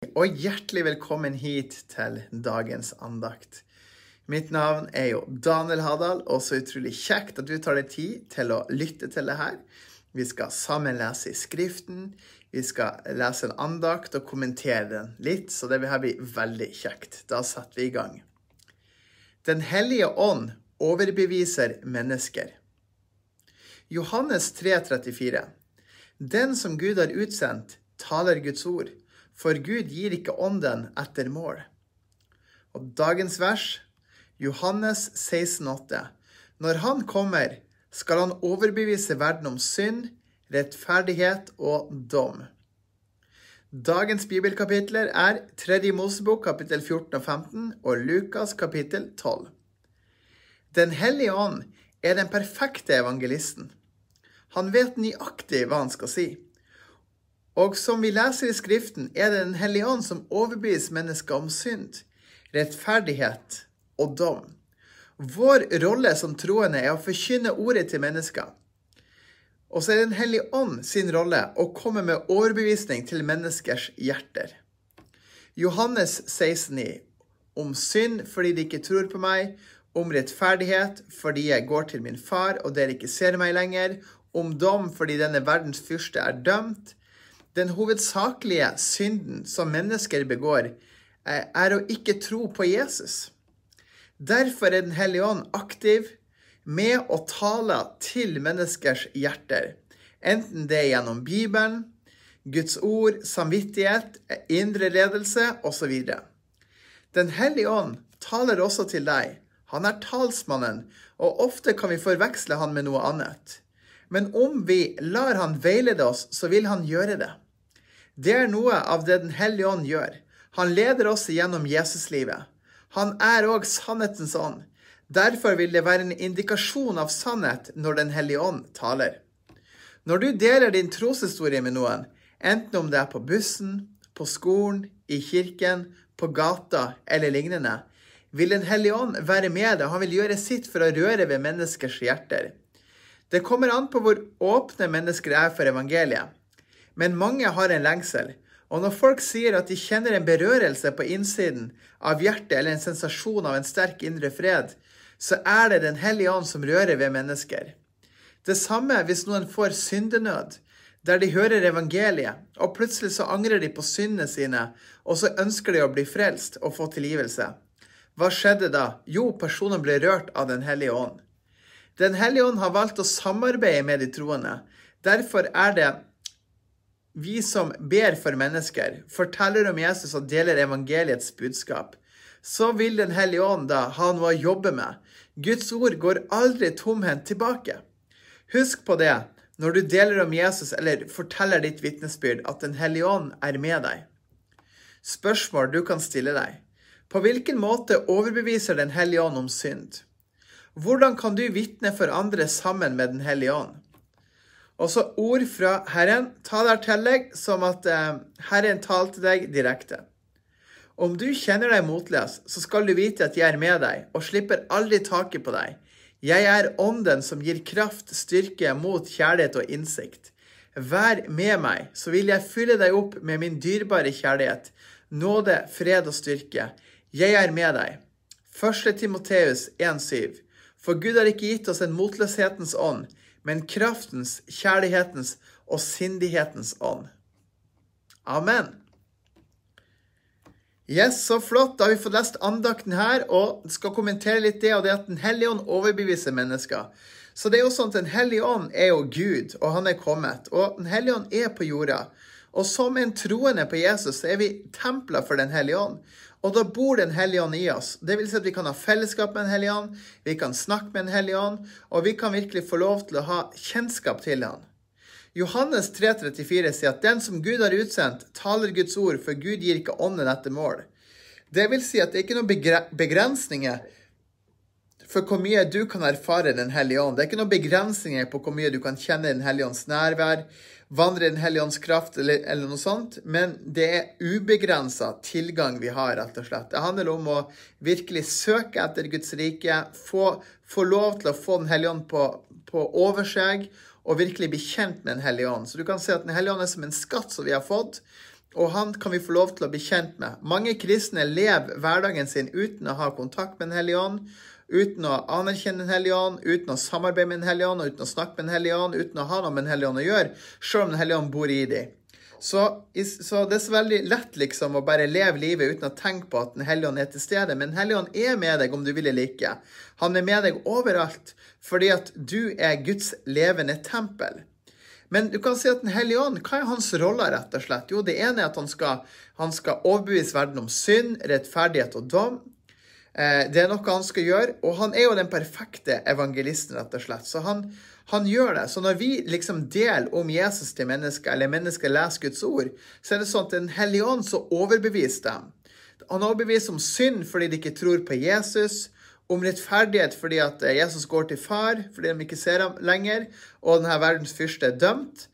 og hjertelig velkommen hit til dagens andakt. Mitt navn er jo Daniel Hadal, og så utrolig kjekt at du tar deg tid til å lytte til det her. Vi skal sammen lese i Skriften, vi skal lese en andakt og kommentere den litt, så det her blir veldig kjekt. Da setter vi i gang. Den hellige ånd overbeviser mennesker. Johannes 3, 34. Den som Gud har utsendt, taler Guds ord, for Gud gir ikke ånden etter mål. Og dagens vers, Johannes 16,8. Når Han kommer, skal Han overbevise verden om synd, rettferdighet og dom. Dagens bibelkapitler er 3. Mosebok kapittel 14 og 15 og Lukas kapittel 12. Den hellige ånd er den perfekte evangelisten. Han vet nøyaktig hva han skal si. Og som vi leser i Skriften, er det Den hellige ånd som overbeviser mennesker om synd, rettferdighet og dom. Vår rolle som troende er å forkynne ordet til mennesker. Og så er Den hellige ånd sin rolle å komme med overbevisning til menneskers hjerter. Johannes 16,9 om synd fordi de ikke tror på meg, om rettferdighet fordi jeg går til min far og dere ikke ser meg lenger, om dom fordi denne verdens fyrste er dømt. Den hovedsakelige synden som mennesker begår, er å ikke tro på Jesus. Derfor er Den hellige ånd aktiv med å tale til menneskers hjerter, enten det er gjennom Bibelen, Guds ord, samvittighet, indre ledelse osv. Den hellige ånd taler også til deg. Han er talsmannen, og ofte kan vi forveksle han med noe annet. Men om vi lar han veilede oss, så vil han gjøre det. Det er noe av det Den hellige ånd gjør. Han leder oss gjennom Jesuslivet. Han er òg sannhetens ånd. Derfor vil det være en indikasjon av sannhet når Den hellige ånd taler. Når du deler din troshistorie med noen, enten om det er på bussen, på skolen, i kirken, på gata eller lignende, vil Den hellige ånd være med deg. Han vil gjøre sitt for å røre ved menneskers hjerter. Det kommer an på hvor åpne mennesker er for evangeliet. Men mange har en lengsel. Og når folk sier at de kjenner en berørelse på innsiden av hjertet eller en sensasjon av en sterk indre fred, så er det Den hellige ånd som rører ved mennesker. Det samme hvis noen får syndenød, der de hører evangeliet, og plutselig så angrer de på syndene sine, og så ønsker de å bli frelst og få tilgivelse. Hva skjedde da? Jo, personen ble rørt av Den hellige ånd. Den hellige ånd har valgt å samarbeide med de troende. Derfor er det vi som ber for mennesker, forteller om Jesus og deler evangeliets budskap. Så vil Den hellige ånd da ha noe å jobbe med. Guds ord går aldri tomhendt tilbake. Husk på det når du deler om Jesus eller forteller ditt vitnesbyrd, at Den hellige ånd er med deg. Spørsmål du kan stille deg. På hvilken måte overbeviser Den hellige ånd om synd? Hvordan kan du vitne for andre sammen med Den hellige ånd? Også ord fra Herren taler til deg som at eh, Herren talte deg direkte. Om du kjenner deg motløs, så skal du vite at jeg er med deg og slipper aldri taket på deg. Jeg er ånden som gir kraft, styrke, mot, kjærlighet og innsikt. Vær med meg, så vil jeg fylle deg opp med min dyrebare kjærlighet, nåde, fred og styrke. Jeg er med deg. 1. Timoteus 1,7. For Gud har ikke gitt oss en motløshetens ånd, men kraftens, kjærlighetens og sindighetens ånd. Amen. Yes, så flott. Da har vi fått lest andakten her og skal kommentere litt det, og det at Den hellige ånd overbeviser mennesker. Så det er jo sånn at Den hellige ånd er jo Gud, og han er kommet. Og Den hellige ånd er på jorda. Og som en troende på Jesus er vi templer for Den hellige ånd. Og da bor Den hellige ånd i oss. Det vil si at vi kan ha fellesskap med Den hellige ånd, vi kan snakke med Den hellige ånd, og vi kan virkelig få lov til å ha kjennskap til Han. Johannes 3,34 sier at den som Gud har utsendt, taler Guds ord, for Gud gir ikke ånden etter mål. Det vil si at det er ikke noen begrensninger for hvor mye du kan erfare Den hellige ånd. Det er ikke noen begrensninger på hvor mye du kan kjenne Den hellige ånds nærvær, vandre i Den hellige ånds kraft eller, eller, noe sånt, men det er ubegrensa tilgang vi har, rett og slett. Det handler om å virkelig søke etter Guds rike, få, få lov til å få Den hellige ånd på, på over seg, og virkelig bli kjent med Den hellige ånd. Så du kan se at Den hellige ånd er som en skatt som vi har fått. og han kan vi få lov til å bli kjent med. Mange kristne lever hverdagen sin uten å ha kontakt med Den hellige ånd, uten å anerkjenne Den hellige ånd, uten å samarbeide med Den hellige ånd, uten å snakke med Den hellige ånd, uten å ha noe med Den hellige ånd å gjøre, selv om Den hellige ånd bor i dem. Så, så, det er så veldig lett liksom å bare leve livet uten å tenke på at Den hellige ånd er til stede. Men Den hellige ånd er med deg om du vil eller ikke. Han er med deg overalt fordi at du er Guds levende tempel. Men du kan si at Den hellige ånd, hva er hans rolle, rett og slett? Jo, det ene er at han skal, han skal overbevise verden om synd, rettferdighet og dom. Eh, det er noe han skal gjøre, og han er jo den perfekte evangelisten, rett og slett. Så han, han gjør det. Så når vi liksom deler om Jesus til mennesker, eller mennesker leser Guds ord, så er det sånn at Den hellige ånd så overbeviser dem. Han overbeviser om synd fordi de ikke tror på Jesus, om rettferdighet fordi at Jesus går til far fordi de ikke ser ham lenger, og denne verdens fyrste er dømt.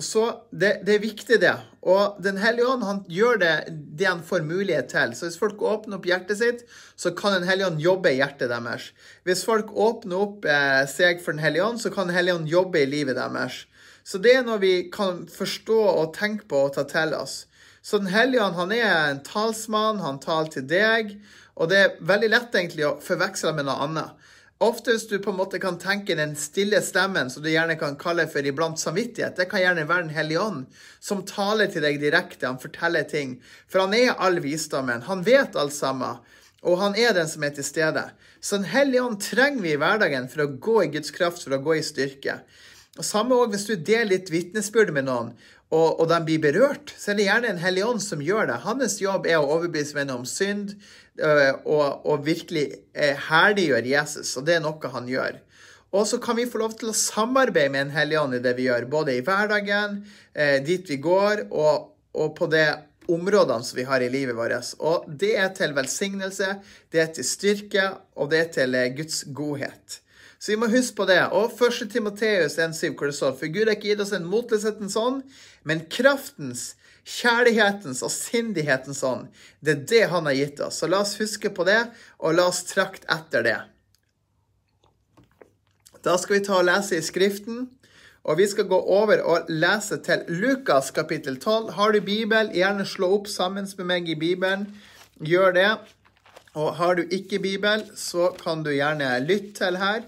Så det, det, er viktig, det. Og Den hellige ånd han gjør det, det han får mulighet til. Så hvis folk åpner opp hjertet sitt, så kan Den hellige ånd jobbe i hjertet deres. Hvis folk åpner opp eh, seg for Den hellige ånd, så kan Den hellige ånd jobbe i livet deres. Så det er noe vi kan forstå og tenke på og ta til oss. Så Den hellige ånd han er en talsmann, han taler til deg. Og det er veldig lett egentlig å forveksle med noe annet. Ofte hvis du på en måte kan tenke den stille stemmen, som du gjerne kan kalle for iblant samvittighet, det kan gjerne være Den hellige ånd, som taler til deg direkte. Han forteller ting. For han er all visdommen. Han vet alt sammen. Og han er den som er til stede. Så Den hellige ånd trenger vi i hverdagen for å gå i Guds kraft, for å gå i styrke. Og Samme òg hvis du deler litt vitnesbyrd med noen, og, og de blir berørt, så er det gjerne en hellig ånd som gjør det. Hans jobb er å overbevise venner om synd og, og virkelig herliggjør Jesus, og det er noe han gjør. Og så kan vi få lov til å samarbeide med en hellig ånd i det vi gjør, både i hverdagen, eh, dit vi går, og, og på det områdene som vi har i livet vårt. Og det er til velsignelse, det er til styrke, og det er til eh, Guds godhet. Så vi må huske på det. Og 1. Timoteus 1,7, hvor det står For Gud har ikke gitt oss en motløshetens ånd, men kraftens, kjærlighetens og sindighetens ånd. Det er det han har gitt oss. Så la oss huske på det, og la oss trakte etter det. Da skal vi ta og lese i Skriften. Og vi skal gå over og lese til Lukas kapittel 12. Har du Bibel, gjerne slå opp sammen med meg i Bibelen. Gjør det. Og har du ikke Bibel, så kan du gjerne lytte til her.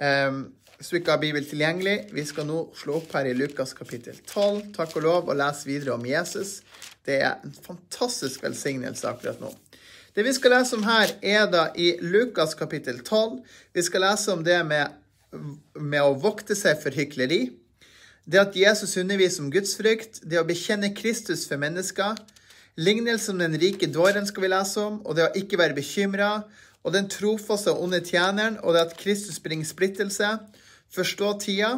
Um, hvis du ikke har Bibel tilgjengelig, vi skal nå slå opp her i Lukas kapittel 12, takk og lov, og lese videre om Jesus. Det er en fantastisk velsignelse akkurat nå. Det vi skal lese om her, er da i Lukas kapittel 12. Vi skal lese om det med, med å vokte seg for hykleri. Det at Jesus underviser om gudsfrykt, det å bekjenne Kristus for mennesker. Lignelsen om den rike dåren skal vi lese om, og det å ikke være bekymra og den trofaste og onde tjeneren, og det at Kristus bringer splittelse. Forstå tida,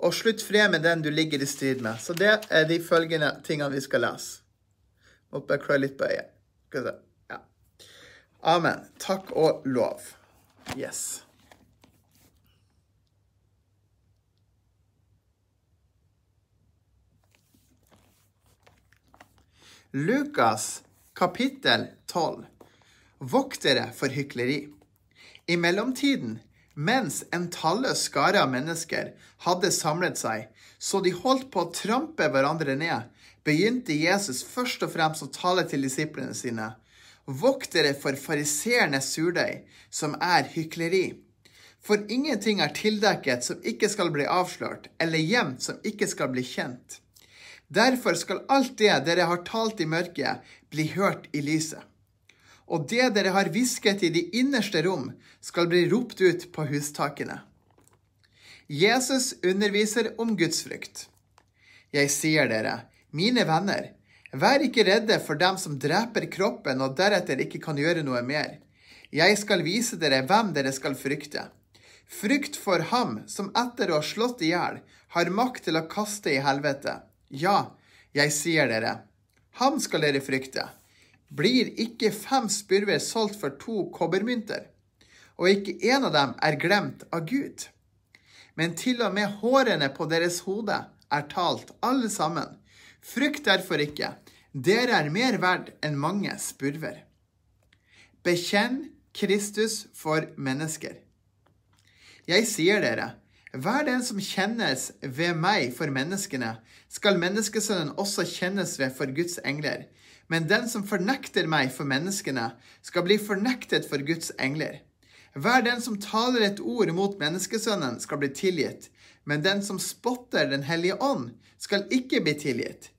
og slutt fred med den du ligger i strid med. Så det er de følgende tingene vi skal lese. Må bare klø litt på øyet. Ja. Amen. Takk og lov. Yes. Lukas kapittel 12 voktere for hykleri. I mellomtiden, mens en talløs skare av mennesker hadde samlet seg, så de holdt på å trampe hverandre ned, begynte Jesus først og fremst å tale til disiplene sine. Voktere for fariseernes surdeig, som er hykleri. For ingenting er tildekket som ikke skal bli avslørt, eller gjemt som ikke skal bli kjent. Derfor skal alt det dere har talt i mørket, bli hørt i lyset og det dere har hvisket i de innerste rom, skal bli ropt ut på hustakene. Jesus underviser om gudsfrykt. Jeg sier dere, mine venner, vær ikke redde for dem som dreper kroppen og deretter ikke kan gjøre noe mer. Jeg skal vise dere hvem dere skal frykte. Frykt for ham som etter å ha slått i hjel, har makt til å kaste i helvete. Ja, jeg sier dere, ham skal dere frykte. Blir ikke fem spurver solgt for to kobbermynter? Og ikke en av dem er glemt av Gud. Men til og med hårene på deres hode er talt, alle sammen. Frykt derfor ikke. Dere er mer verd enn mange spurver. Bekjenn Kristus for mennesker. Jeg sier dere, Hver den som kjennes ved meg for menneskene, skal menneskesønnen også kjennes ved for Guds engler. Men den som fornekter meg for menneskene, skal bli fornektet for Guds engler. Hver den som taler et ord mot menneskesønnen, skal bli tilgitt. Men den som spotter Den hellige ånd, skal ikke bli tilgitt.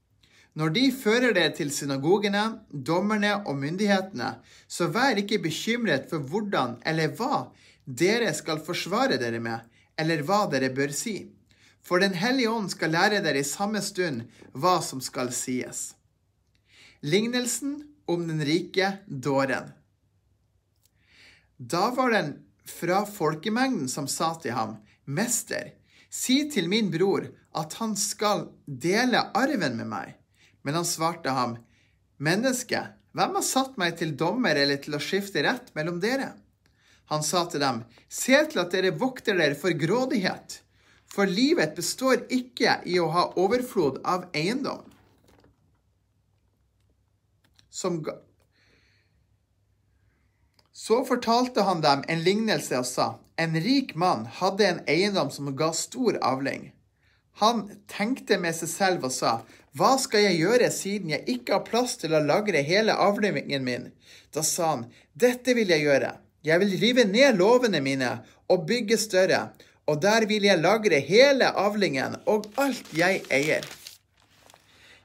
Når de fører det til synagogene, dommerne og myndighetene, så vær ikke bekymret for hvordan eller hva dere skal forsvare dere med, eller hva dere bør si. For Den hellige ånd skal lære dere i samme stund hva som skal sies. Lignelsen om den rike dåren. Da var den fra folkemengden som sa til ham, Mester, si til min bror at han skal dele arven med meg. Men han svarte ham, Menneske, hvem har satt meg til dommer eller til å skifte rett mellom dere? Han sa til dem, Se til at dere vokter dere for grådighet, for livet består ikke i å ha overflod av eiendom. Som ga så fortalte han dem en lignelse og sa, En rik mann hadde en eiendom som ga stor avling. Han tenkte med seg selv og sa, Hva skal jeg gjøre siden jeg ikke har plass til å lagre hele avlingen min? Da sa han, Dette vil jeg gjøre. Jeg vil rive ned lovene mine og bygge større, og der vil jeg lagre hele avlingen og alt jeg eier.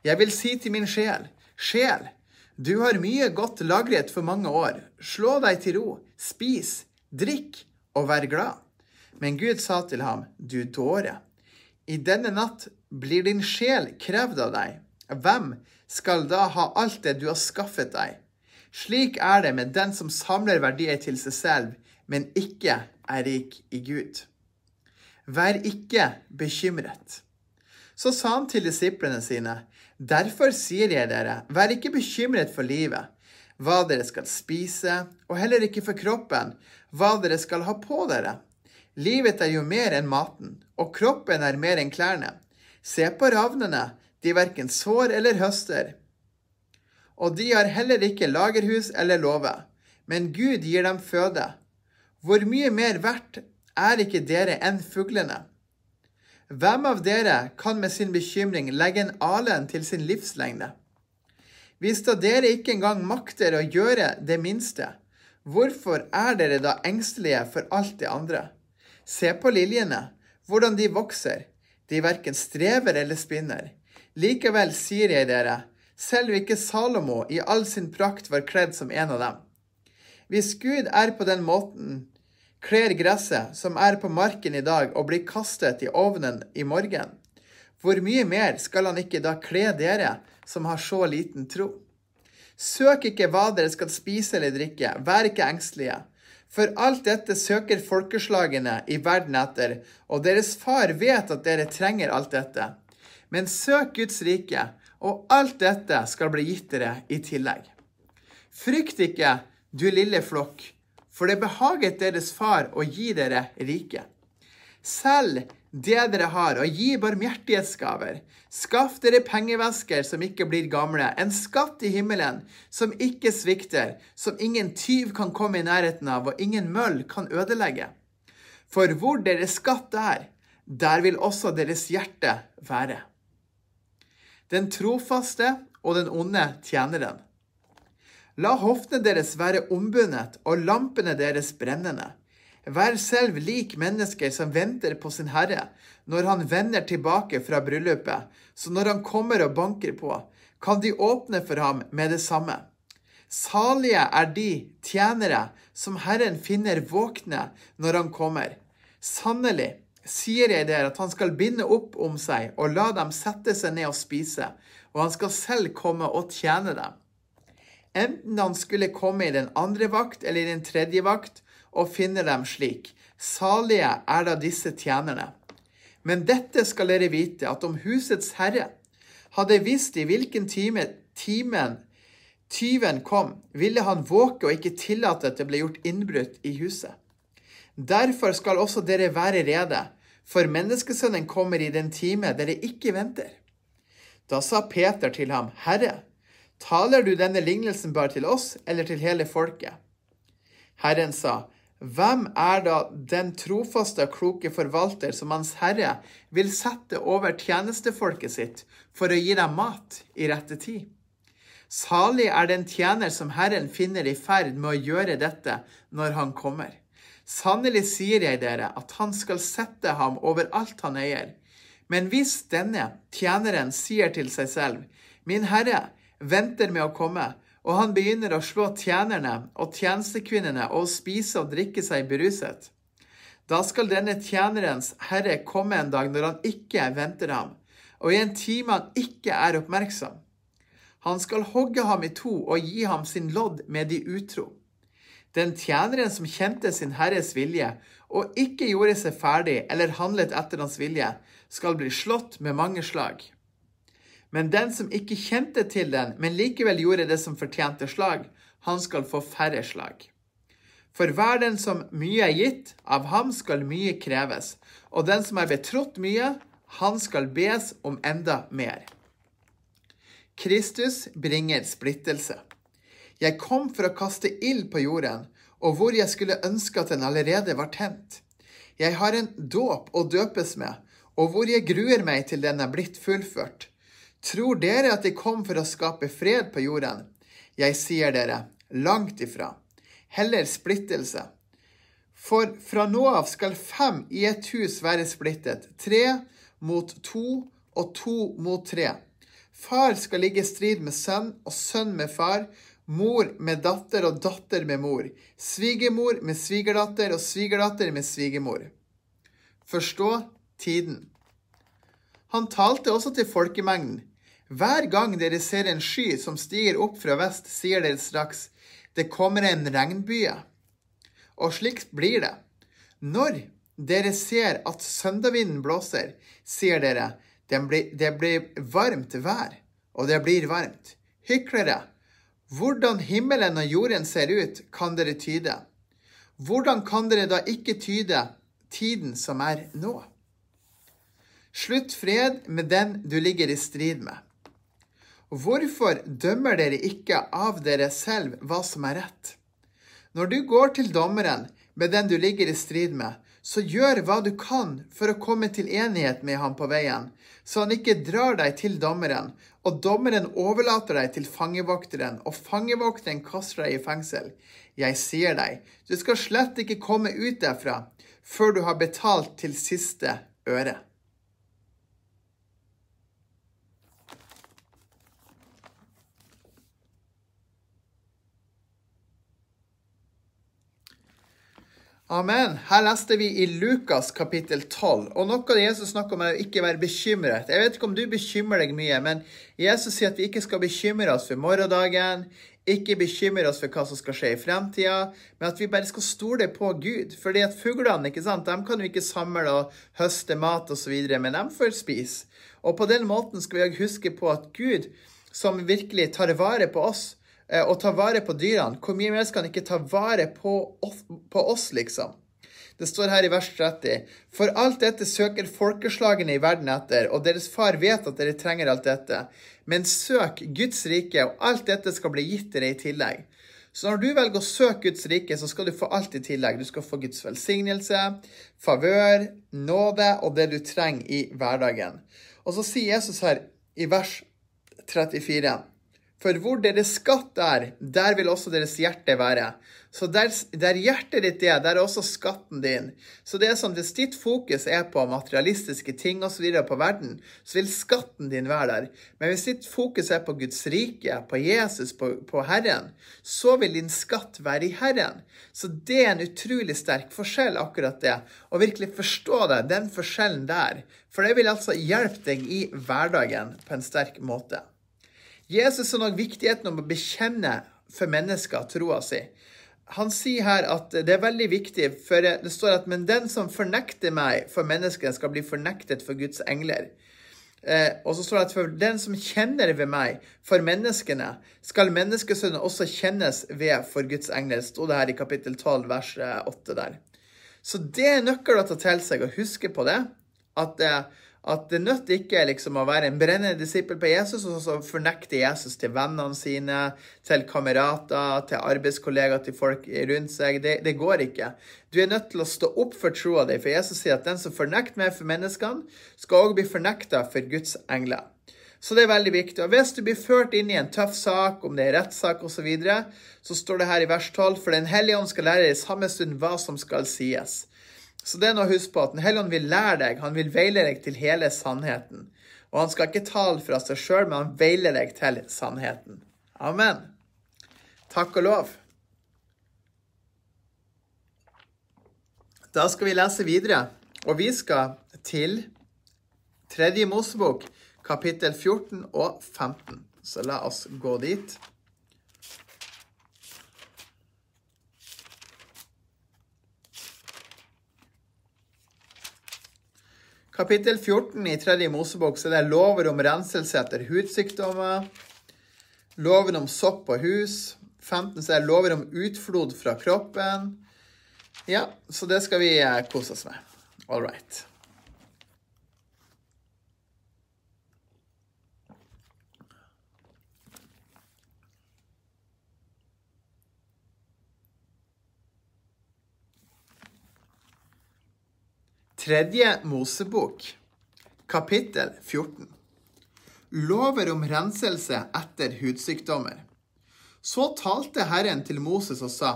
Jeg vil si til min sjel, sjel, du har mye godt lagret for mange år. Slå deg til ro, spis, drikk og vær glad. Men Gud sa til ham, du dåre. I denne natt blir din sjel krevd av deg. Hvem skal da ha alt det du har skaffet deg? Slik er det med den som samler verdier til seg selv, men ikke er rik i Gud. Vær ikke bekymret. Så sa han til disiplene sine, derfor sier jeg dere, vær ikke bekymret for livet, hva dere skal spise, og heller ikke for kroppen, hva dere skal ha på dere. Livet er jo mer enn maten, og kroppen er mer enn klærne. Se på ravnene, de verken sår eller høster. Og de har heller ikke lagerhus eller låve, men Gud gir dem føde. Hvor mye mer verdt er ikke dere enn fuglene? Hvem av dere kan med sin bekymring legge en alen til sin livslengde? Hvis da dere ikke engang makter å gjøre det minste, hvorfor er dere da engstelige for alt det andre? Se på liljene, hvordan de vokser. De verken strever eller spinner. Likevel sier jeg dere, selv ikke Salomo i all sin prakt var kledd som en av dem. Hvis Gud er på den måten kler gresset som er på marken i dag og blir kastet i ovnen i morgen, hvor mye mer skal han ikke da kle dere som har så liten tro? Søk ikke hva dere skal spise eller drikke, vær ikke engstelige. For alt dette søker folkeslagene i verden etter, og deres far vet at dere trenger alt dette. Men søk Guds rike, og alt dette skal bli gitt dere i tillegg. Frykt ikke, du lille flokk, for det behaget deres far å gi dere rike. Selv det dere har, og gi barmhjertighetsgaver. Skaff dere pengevesker som ikke blir gamle, en skatt i himmelen som ikke svikter, som ingen tyv kan komme i nærheten av, og ingen møll kan ødelegge. For hvor deres skatt er, der vil også deres hjerte være. Den trofaste og den onde tjeneren. La hoftene deres være ombundet og lampene deres brennende. Vær selv lik mennesker som venter på sin herre når han vender tilbake fra bryllupet, så når han kommer og banker på, kan de åpne for ham med det samme. Salige er de tjenere som Herren finner våkne når han kommer. Sannelig sier jeg dere at han skal binde opp om seg og la dem sette seg ned og spise, og han skal selv komme og tjene dem. Enten han skulle komme i den andre vakt eller i den tredje vakt, og finne dem slik. Salige er da disse tjenerne. Men dette skal dere vite, at om husets herre hadde visst i hvilken time timen tyven kom, ville han våke og ikke tillate at det ble gjort innbrudd i huset. Derfor skal også dere være rede, for menneskesønnen kommer i den time dere ikke venter. Da sa Peter til ham, Herre, taler du denne lignelsen bare til oss eller til hele folket? Herren sa, Hvem er da den trofaste og kloke forvalter som Hans Herre vil sette over tjenestefolket sitt for å gi dem mat i rette tid? Salig er den tjener som Herren finner i ferd med å gjøre dette når han kommer. Sannelig sier jeg dere at han skal sette ham over alt han eier. Men hvis denne tjeneren sier til seg selv, Min Herre venter med å komme, og han begynner å slå tjenerne og tjenestekvinnene og spise og drikke seg beruset. Da skal denne tjenerens herre komme en dag når han ikke venter ham, og i en time han ikke er oppmerksom. Han skal hogge ham i to og gi ham sin lodd med de utro. Den tjeneren som kjente sin herres vilje og ikke gjorde seg ferdig eller handlet etter hans vilje, skal bli slått med mange slag. Men den som ikke kjente til den, men likevel gjorde det som fortjente slag, han skal få færre slag. For hver den som mye er gitt, av ham skal mye kreves, og den som er betrådt mye, han skal bes om enda mer. Kristus bringer splittelse. Jeg kom for å kaste ild på jorden, og hvor jeg skulle ønske at den allerede var tent. Jeg har en dåp å døpes med, og hvor jeg gruer meg til den er blitt fullført. Tror dere at de kom for å skape fred på jorden? Jeg sier dere, langt ifra. Heller splittelse. For fra nå av skal fem i et hus være splittet, tre mot to og to mot tre. Far skal ligge i strid med sønn og sønn med far, mor med datter og datter med mor, svigermor med svigerdatter og svigerdatter med svigermor. Forstå tiden. Han talte også til folkemengden. Hver gang dere ser en sky som stiger opp fra vest, sier dere straks det kommer en regnbye. Og slik blir det. Når dere ser at søndagvinden blåser, sier dere det blir, det blir varmt vær, og det blir varmt. Hyklere, hvordan himmelen og jorden ser ut, kan dere tyde. Hvordan kan dere da ikke tyde tiden som er nå? Slutt fred med den du ligger i strid med. Hvorfor dømmer dere ikke av dere selv hva som er rett? Når du går til dommeren med den du ligger i strid med, så gjør hva du kan for å komme til enighet med ham på veien, så han ikke drar deg til dommeren, og dommeren overlater deg til fangevokteren, og fangevokteren kaster deg i fengsel. Jeg sier deg, du skal slett ikke komme ut derfra før du har betalt til siste øre. Amen. Her leste vi i Lukas kapittel 12. Og noe av det Jesus snakker om, er å ikke være bekymret. Jeg vet ikke om du bekymrer deg mye, men Jesus sier at vi ikke skal bekymre oss for morgendagen, ikke bekymre oss for hva som skal skje i fremtida, men at vi bare skal stole på Gud. Fordi at fuglene ikke sant, de kan jo ikke samle og høste mat osv., men de får spise. Og på den måten skal vi huske på at Gud, som virkelig tar vare på oss, og ta vare på dyrene, hvor mye mer skal han ikke ta vare på oss, på oss, liksom? Det står her i vers 30.: For alt dette søker folkeslagene i verden etter, og deres far vet at dere trenger alt dette. Men søk Guds rike, og alt dette skal bli gitt dere i tillegg. Så når du velger å søke Guds rike, så skal du få alt i tillegg. Du skal få Guds velsignelse, favør, nåde og det du trenger i hverdagen. Og så sier Jesus her i vers 34 for hvor deres skatt er, der vil også deres hjerte være. Så der, der hjertet ditt er, der er også skatten din. Så det er sånn, hvis ditt fokus er på materialistiske ting osv. på verden, så vil skatten din være der. Men hvis ditt fokus er på Guds rike, på Jesus, på, på Herren, så vil din skatt være i Herren. Så det er en utrolig sterk forskjell, akkurat det. Å virkelig forstå det, den forskjellen der. For det vil altså hjelpe deg i hverdagen på en sterk måte. Jesus sa nok viktigheten om å bekjenne for mennesker troa si. Han sier her at det er veldig viktig, for det står at men den som fornekter meg for menneskene, skal bli fornektet for Guds engler. Eh, og så står det at for den som kjenner ved meg, for menneskene, skal menneskesønnen også kjennes ved for Guds engler. Sto det her i kapittel 12, vers 8 der. Så det er nøkkelen å ta til seg, og huske på det. At, eh, At det nytter ikke liksom å være en brennende disippel på Jesus og så fornekte Jesus til vennene sine, til kamerater, til arbeidskollegaer, til folk rundt seg. Det, det, går ikke. Du er nødt til å stå opp for troa di, for Jesus sier at den som fornekter meg for menneskene, skal òg bli fornekta for Guds engler. Så det er veldig viktig. Og Hvis du blir ført inn i en tøff sak, om det er rettssak osv., så, videre, så står det her i vers 12 for Den hellige ånd skal lære i samme stund hva som skal sies. Så det er noe å huske på at Den hellige ånd vil lære deg, han vil veile deg til hele sannheten. Og han skal ikke tale fra seg sjøl, men han veiler deg til sannheten. Amen. Takk og lov. Da skal vi lese videre, og vi skal til Tredje Mosebok, kapittel 14 og 15. Så la oss gå dit. Kapittel 14 i tredje Mosebok så er det lover om renselse etter hudsykdommer. Loven om sopp på hus. 15 så er det lover om utflod fra kroppen. Ja, så det skal vi eh, kose oss med. All right. Tredje Mosebok, kapittel 14. Lover om renselse etter hudsykdommer. Så talte Herren til Moses og sa:"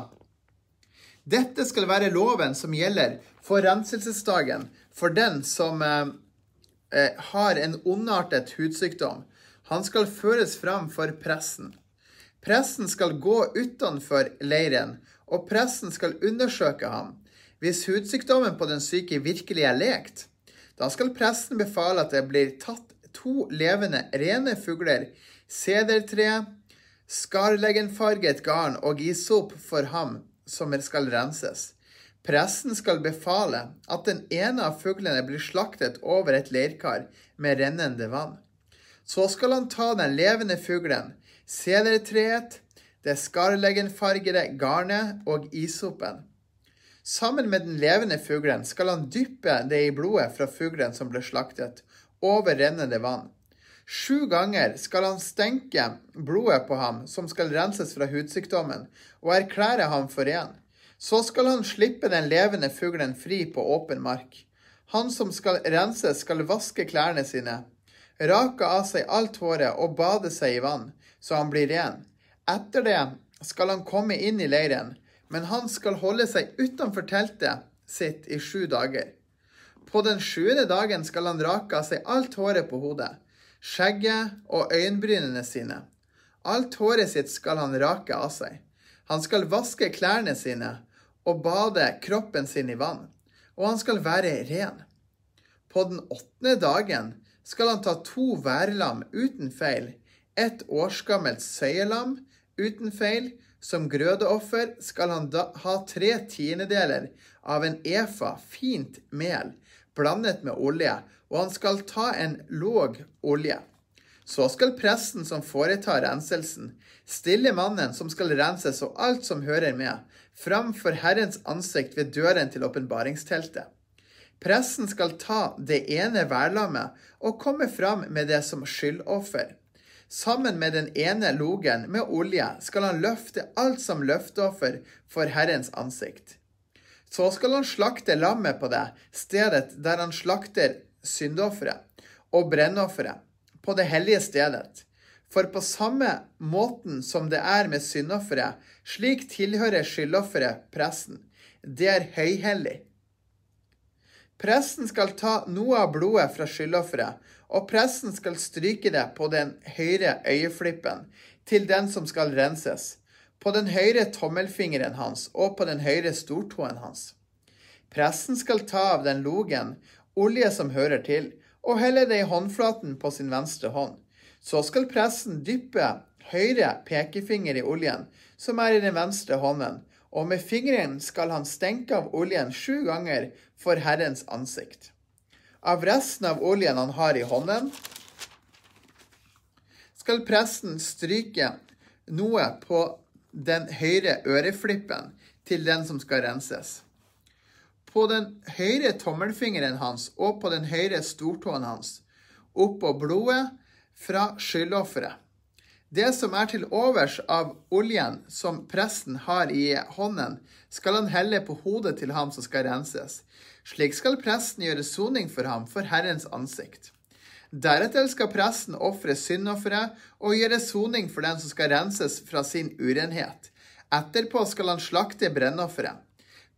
Dette skal være loven som gjelder for renselsesdagen for den som eh, eh har en ondartet hudsykdom. Han skal føres fram for pressen. Pressen skal gå utenfor leiren, og pressen skal undersøke ham. Hvis hudsykdommen på den syke virkelig er lekt, da skal presten befale at det blir tatt to levende, rene fugler, sedertre, skarleggenfarget garn og isop for ham som skal renses. Presten skal befale at den ene av fuglene blir slaktet over et leirkar med rennende vann. Så skal han ta den levende fuglen, sedertreet, det skarleggenfargede garnet og isopen. Sammen med den levende fuglen skal han dyppe det i blodet fra fuglen som ble slaktet, over rennende vann. Sju ganger skal han stenke blodet på ham som skal renses fra hudsykdommen, og erklære ham for ren. Så skal han slippe den levende fuglen fri på åpen mark. Han som skal renses, skal vaske klærne sine, rake av seg alt håret og bade seg i vann, så han blir ren. Etter det skal han komme inn i leiren men han skal holde seg utenfor teltet sitt i sju dager. På den sjuende dagen skal han rake av seg alt håret på hodet, skjegget og øyenbrynene sine. Alt håret sitt skal han rake av seg. Han skal vaske klærne sine og bade kroppen sin i vann, og han skal være ren. På den åttende dagen skal han ta to værlam uten feil, et årsgammelt søyelam uten feil som grødeoffer skal han da ha tre tiendedeler av en efa fint mel blandet med olje, og han skal ta en låg olje. Så skal presten som foretar renselsen, stille mannen som skal renses og alt som hører med, framfor Herrens ansikt ved døren til åpenbaringsteltet. Presten skal ta det ene værlammet og komme fram med det som skyldoffer. Sammen med den ene logen med olje skal han løfte alt som løfteoffer for Herrens ansikt. Så skal han slakte lammet på det stedet der han slakter syndofferet og brennofferet, på det hellige stedet. For på samme måten som det er med syndofferet, slik tilhører skyldofferet presten. Det er høyhellig. Presten skal ta noe av blodet fra skyldofferet og presten skal stryke det på den høyre øyeflippen til den som skal renses, på den høyre tommelfingeren hans og på den høyre stortåen hans. Presten skal ta av den logen, olje som hører til, og helle det i håndflaten på sin venstre hånd. Så skal presten dyppe høyre pekefinger i oljen, som er i den venstre hånden, og med fingeren skal han stenke av oljen sju ganger for Herrens ansikt. Av resten av oljen han har i hånden, skal presten stryke noe på den høyre øreflippen til den som skal renses. på den høyre tommelfingeren hans og på den høyre stortåen hans, oppå blodet fra skyldofferet. Det som er til overs av oljen som presten har i hånden, skal han helle på hodet til ham som skal renses. Slik skal presten gjøre soning for ham for Herrens ansikt. Deretter skal presten ofre syndofferet og gjøre soning for den som skal renses fra sin urenhet. Etterpå skal han slakte brennofferet.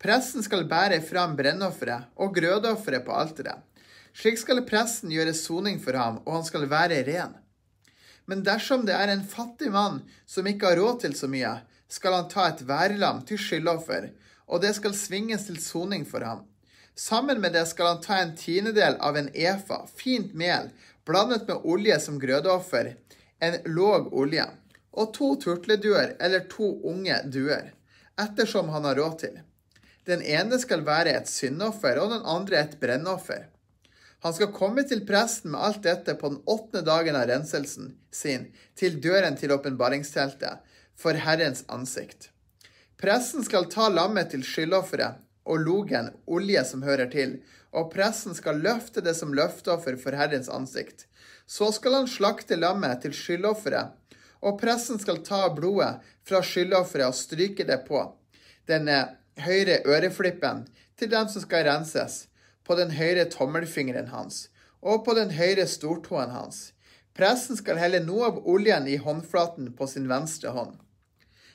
Presten skal bære fram brennofferet og grødofferet på alteret. Slik skal presten gjøre soning for ham, og han skal være ren. Men dersom det er en fattig mann som ikke har råd til så mye, skal han ta et værlam til skyldoffer, og det skal svinges til soning for ham. Sammen med det skal han ta en tiendedel av en efa, fint mel, blandet med olje som grødeoffer, en låg olje, og to turtleduer eller to unge duer, ettersom han har råd til. Den ene skal være et syndoffer, og den andre et brennoffer. Han skal komme til presten med alt dette på den åttende dagen av renselsen sin, til døren til åpenbaringsteltet, for Herrens ansikt. Presten skal ta lammet til skyldofferet og logen, olje som hører til, og presten skal løfte det som løfteoffer for Herrens ansikt. Så skal han slakte lammet til skyldofferet, og presten skal ta blodet fra skyldofferet og stryke det på denne høyre øreflippen til dem som skal renses på den høyre tommelfingeren hans og på den høyre stortåen hans. Presten skal helle noe av oljen i håndflaten på sin venstre hånd.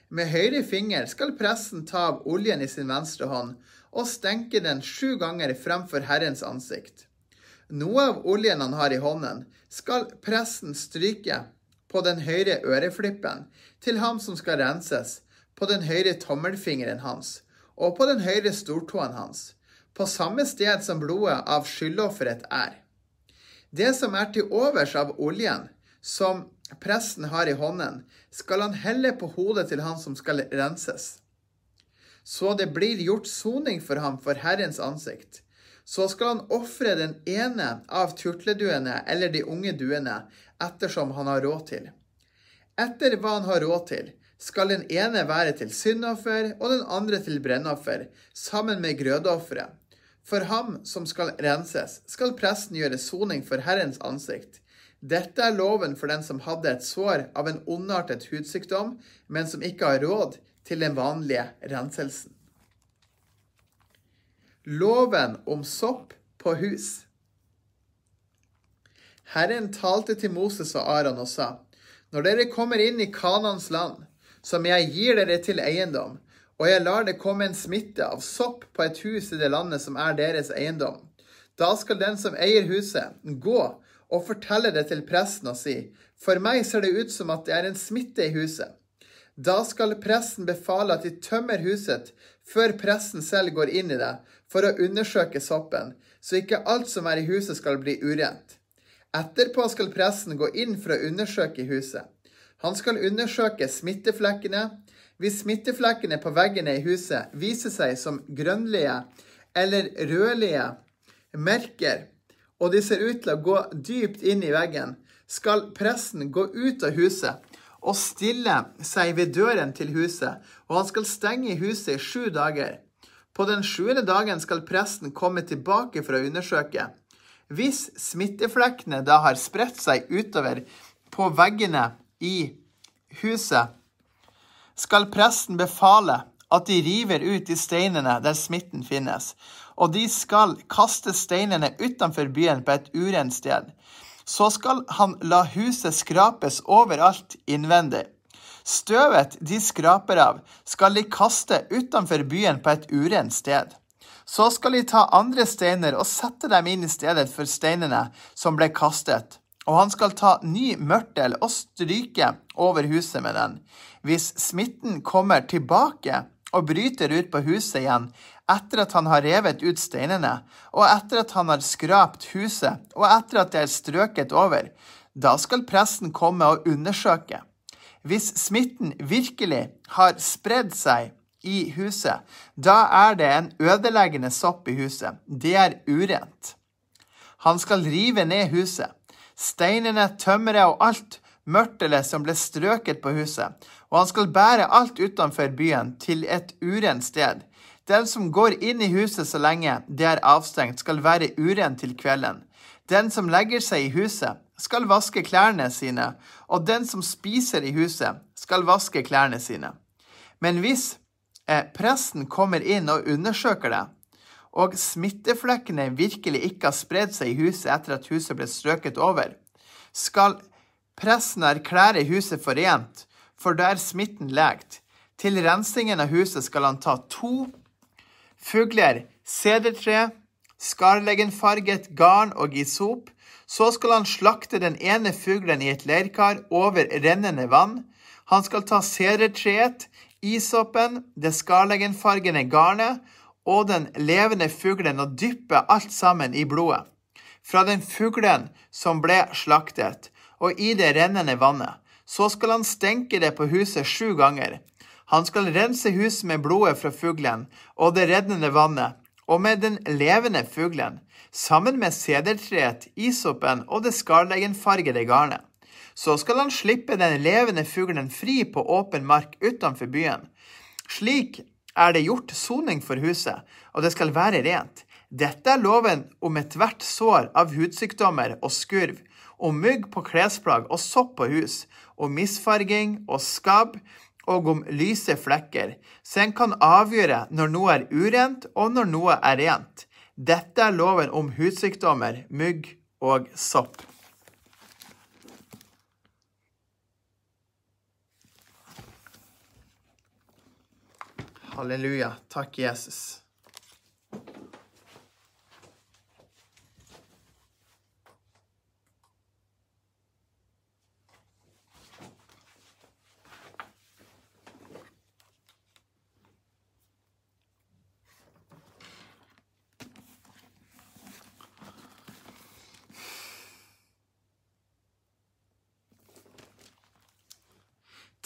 Med høyre finger skal presten ta av oljen i sin venstre hånd og stenke den sju ganger fremfor Herrens ansikt. Noe av oljen han har i hånden, skal presten stryke på den høyre øreflippen til ham som skal renses, på den høyre tommelfingeren hans og på den høyre stortåen hans på samme sted som blodet av skyldofferet er. Det som er til overs av oljen, som presten har i hånden, skal han helle på hodet til han som skal renses. Så det blir gjort soning for ham for Herrens ansikt. Så skal han ofre den ene av turtleduene eller de unge duene, ettersom han har råd til. Etter hva han har råd til, skal den ene være til syndoffer og den andre til brennoffer, sammen med grødeofferet. For ham som skal renses, skal presten gjøre soning for Herrens ansikt. Dette er loven for den som hadde et sår av en ondartet hudsykdom, men som ikke har råd til den vanlige renselsen. Loven om sopp på hus. Herren talte til Moses og Aron og sa, Når dere kommer inn i Kanans land, som jeg gir dere til eiendom, og jeg lar det komme en smitte av sopp på et hus i det landet som er deres eiendom. Da skal den som eier huset, gå og fortelle det til presten og si, for meg ser det ut som at det er en smitte i huset. Da skal presten befale at de tømmer huset før presten selv går inn i det, for å undersøke soppen, så ikke alt som er i huset skal bli urent. Etterpå skal presten gå inn for å undersøke huset. Han skal undersøke smitteflekkene, hvis smitteflekkene på veggene i huset viser seg som grønnlige eller rødlige merker, og de ser ut til å gå dypt inn i veggen, skal presten gå ut av huset og stille seg ved døren til huset, og han skal stenge huset i sju dager. På den sjuende dagen skal presten komme tilbake for å undersøke. Hvis smitteflekkene da har spredt seg utover på veggene i huset, skal presten befale at de river ut de steinene der smitten finnes, og de skal kaste steinene utenfor byen på et urent sted. Så skal han la huset skrapes overalt innvendig. Støvet de skraper av, skal de kaste utenfor byen på et urent sted. Så skal de ta andre steiner og sette dem inn i stedet for steinene som ble kastet, og han skal ta ny mørtel og stryke over huset med den. Hvis smitten kommer tilbake og bryter ut på huset igjen etter at han har revet ut steinene, og etter at han har skrapt huset, og etter at det er strøket over, da skal presten komme og undersøke. Hvis smitten virkelig har spredd seg i huset, da er det en ødeleggende sopp i huset. Det er urent. Han skal rive ned huset steinene, tømmeret og alt mørtelet som ble strøket på huset, og han skal bære alt utenfor byen til et urent sted, Den som går inn i huset så lenge det er avstengt, skal være uren til kvelden. Den som legger seg i huset, skal vaske klærne sine, og den som spiser i huset, skal vaske klærne sine. Men hvis eh, presten kommer inn og undersøker det, og smitteflekkene virkelig ikke har spredd seg i huset etter at huset ble strøket over, skal presten erklære huset for rent, for der er smitten legt. Til rensingen av huset skal han ta to fugler, sedertre, skarleggenfarget garn og isop. Så skal han slakte den ene fuglen i et leirkar over rennende vann. Han skal ta sedertreet, isopen, det skarleggenfargede garnet og den levende fuglen og dyppe alt sammen i blodet. Fra den fuglen som ble slaktet, og i det rennende vannet. Så skal han stenke det på huset sju ganger. Han skal rense huset med blodet fra fuglen og det reddende vannet, og med den levende fuglen, sammen med sedertreet, isopen og det skarleggenfargede garnet. Så skal han slippe den levende fuglen fri på åpen mark utenfor byen. Slik er det gjort soning for huset, og det skal være rent. Dette er loven om ethvert sår av hudsykdommer og skurv, om mygg på klesplagg og sopp på hus, om misfarging og skabb, og om lyse flekker, så en kan avgjøre når noe er urent og når noe er rent. Dette er loven om hudsykdommer, mygg og sopp. Halleluja. Takk, Jesus.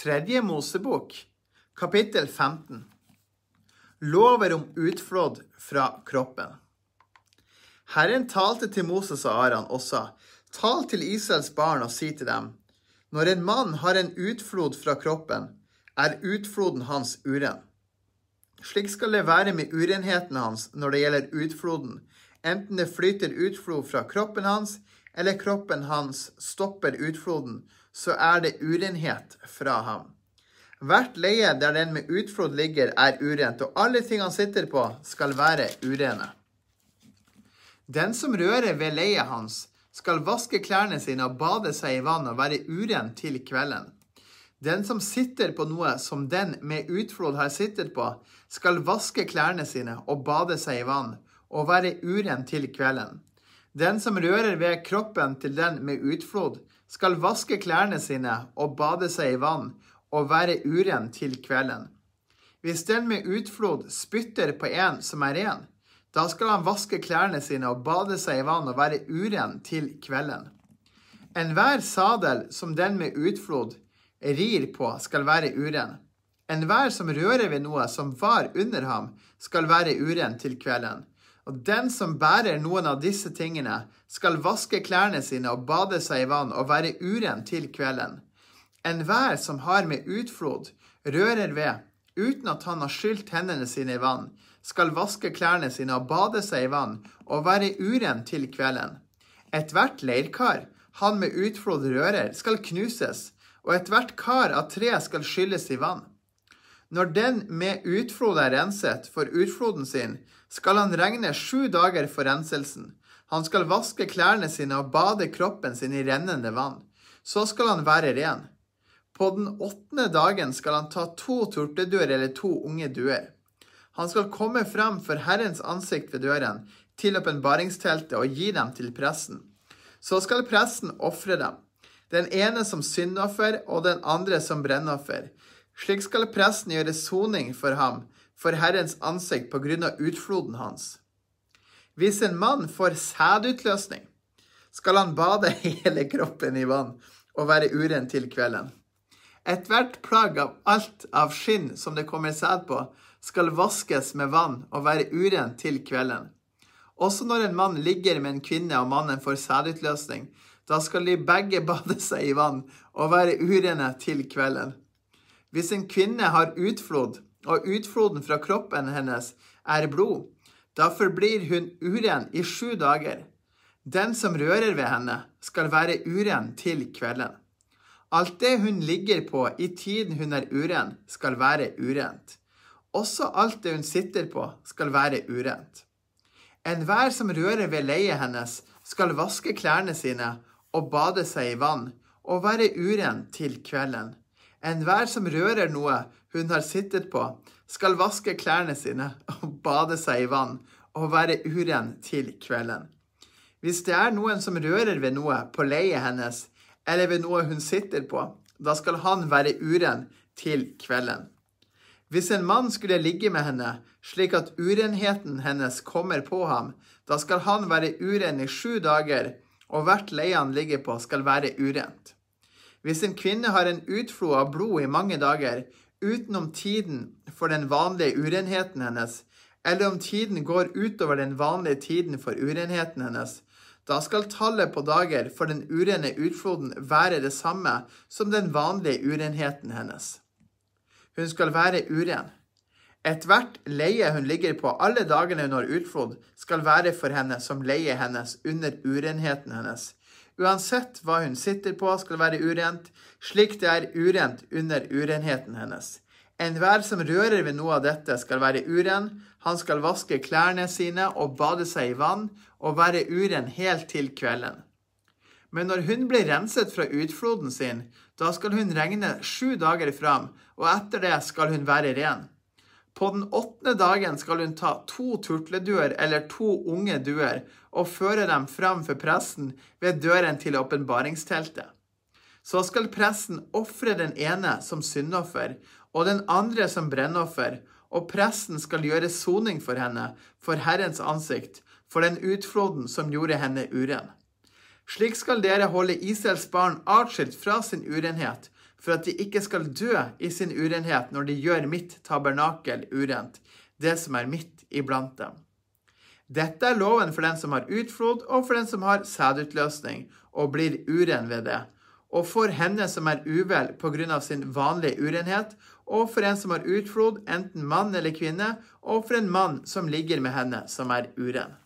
Tredje Mosebok, kapittel 15. Lover om utflådd fra kroppen. Herren talte til Moses og Aran og sa, Tal til Israels barn og si til dem, når en mann har en utflod fra kroppen, er utfloden hans uren. Slik skal det være med urenheten hans når det gjelder utfloden, enten det flyter utflod fra kroppen hans, eller kroppen hans stopper utfloden, så er det urenhet fra ham. Hvert leie der den med utflod ligger, er urent, og alle ting han sitter på, skal være urene. Den som rører ved leiet hans, skal vaske klærne sine og bade seg i vann og være uren til kvelden. Den som sitter på noe som den med utflod har sittet på, skal vaske klærne sine og bade seg i vann og være uren til kvelden. Den som rører ved kroppen til den med utflod, skal vaske klærne sine og bade seg i vann og være uren til kvelden. Hvis den med utflod spytter på en som er ren, da skal han vaske klærne sine og bade seg i vann og være uren til kvelden. Enhver sadel som den med utflod rir på, skal være uren. Enhver som rører ved noe som var under ham, skal være uren til kvelden. Og den som bærer noen av disse tingene, skal vaske klærne sine og bade seg i vann og være uren til kvelden. Enhver som har med utflod, rører ved, uten at han har skylt hendene sine i vann, skal vaske klærne sine og bade seg i vann og være uren til kvelden. Ethvert leirkar han med utflod rører, skal knuses, og ethvert kar av tre skal skylles i vann. Når den med utflod er renset for utfloden sin, skal han regne sju dager for renselsen. Han skal vaske klærne sine og bade kroppen sin i rennende vann. Så skal han være ren. På den åttende dagen skal han ta to torteduer eller to unge duer. Han skal komme frem for Herrens ansikt ved døren, til åpenbaringsteltet, og gi dem til presten. Så skal presten ofre dem, den ene som syndoffer og den andre som brennoffer. Slik skal presten gjøre soning for ham for Herrens ansikt på grunn av utfloden hans. Hvis en mann får sædutløsning, skal han bade hele kroppen i vann og være uren til kvelden. Ethvert plagg av alt av skinn som det kommer sæd på, skal vaskes med vann og være uren til kvelden. Også når en mann ligger med en kvinne og mannen får sædutløsning, da skal de begge bade seg i vann og være urene til kvelden. Hvis en kvinne har utflod og utfloden fra kroppen hennes er blod. Da forblir hun uren i sju dager. Den som rører ved henne, skal være uren til kvelden. Alt det hun ligger på i tiden hun er uren, skal være urent. Også alt det hun sitter på, skal være urent. Enhver som rører ved leiet hennes, skal vaske klærne sine og bade seg i vann, og være uren til kvelden. Enhver som rører noe hun har sittet på, skal vaske klærne sine og bade seg i vann, og være uren til kvelden. Hvis det er noen som rører ved noe på leiet hennes, eller ved noe hun sitter på, da skal han være uren til kvelden. Hvis en mann skulle ligge med henne, slik at urenheten hennes kommer på ham, da skal han være uren i sju dager, og hvert leie han ligger på, skal være urent. Hvis en kvinne har en utflod av blod i mange dager, utenom tiden for den vanlige urenheten hennes, eller om tiden går utover den vanlige tiden for urenheten hennes, da skal tallet på dager for den urene utfloden være det samme som den vanlige urenheten hennes. Hun skal være uren. Ethvert leie hun ligger på alle dagene hun har utflod, skal være for henne som leie hennes under urenheten hennes. Uansett hva hun sitter på, skal være urent, slik det er urent under urenheten hennes. Enhver som rører ved noe av dette, skal være uren. Han skal vaske klærne sine og bade seg i vann, og være uren helt til kvelden. Men når hun blir renset fra utfloden sin, da skal hun regne sju dager fram, og etter det skal hun være ren. På den åttende dagen skal hun ta to turtleduer eller to unge duer og føre dem fram for presten ved døren til åpenbaringsteltet. Så skal presten ofre den ene som syndoffer og den andre som brennoffer, og presten skal gjøre soning for henne for Herrens ansikt, for den utfloden som gjorde henne uren. Slik skal dere holde Israels barn atskilt fra sin urenhet, for at de ikke skal dø i sin urenhet når de gjør mitt tabernakel urent, det som er midt iblant dem. Dette er loven for den som har utflod, og for den som har sædutløsning, og blir uren ved det, og for henne som er uvel på grunn av sin vanlige urenhet, og for en som har utflod, enten mann eller kvinne, og for en mann som ligger med henne som er uren.